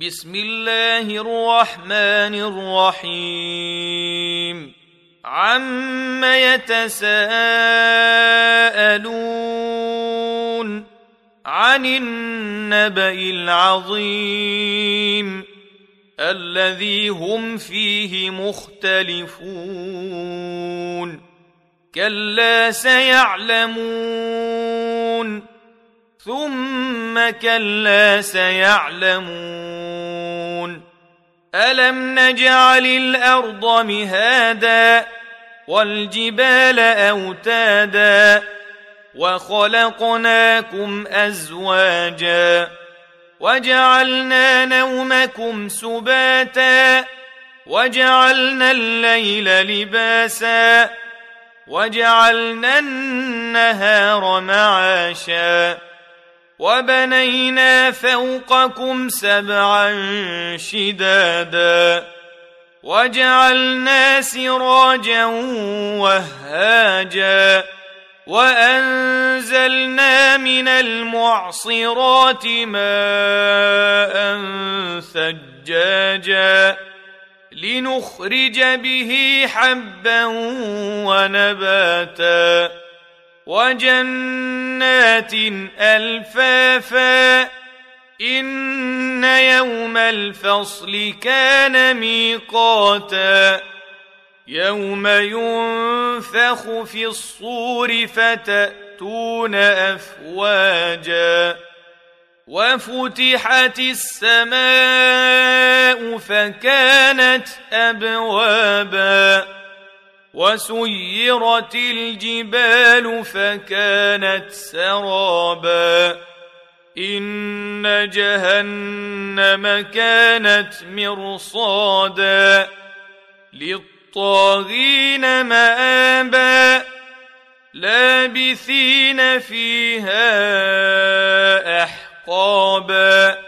بسم الله الرحمن الرحيم. عم يتساءلون عن النبأ العظيم الذي هم فيه مختلفون كلا سيعلمون ثم كلا سيعلمون. ألم نجعل الأرض مهادا والجبال أوتادا وخلقناكم أزواجا وجعلنا نومكم سباتا وجعلنا الليل لباسا وجعلنا النهار معاشا وبنينا فوقكم سبعا شدادا وجعلنا سراجا وهاجا وأنزلنا من المعصرات ماء ثجاجا لنخرج به حبا ونباتا وجنات ألفافا إن يوم الفصل كان ميقاتا يوم ينفخ في الصور فتأتون أفواجا وفتحت السماء فكانت أبوابا وسيرت الجبال فكانت سرابا. إن جهنم كانت مرصادا. للطاغين مآبا. لابثين فيها أحقابا.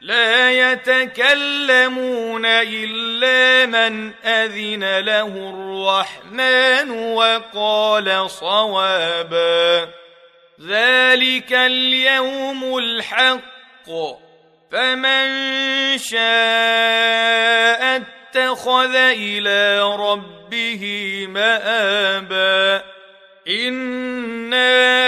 لا يتكلمون إلا من أذن له الرحمن وقال صوابا. ذلك اليوم الحق. فمن شاء اتخذ إلى ربه مآبا. إنا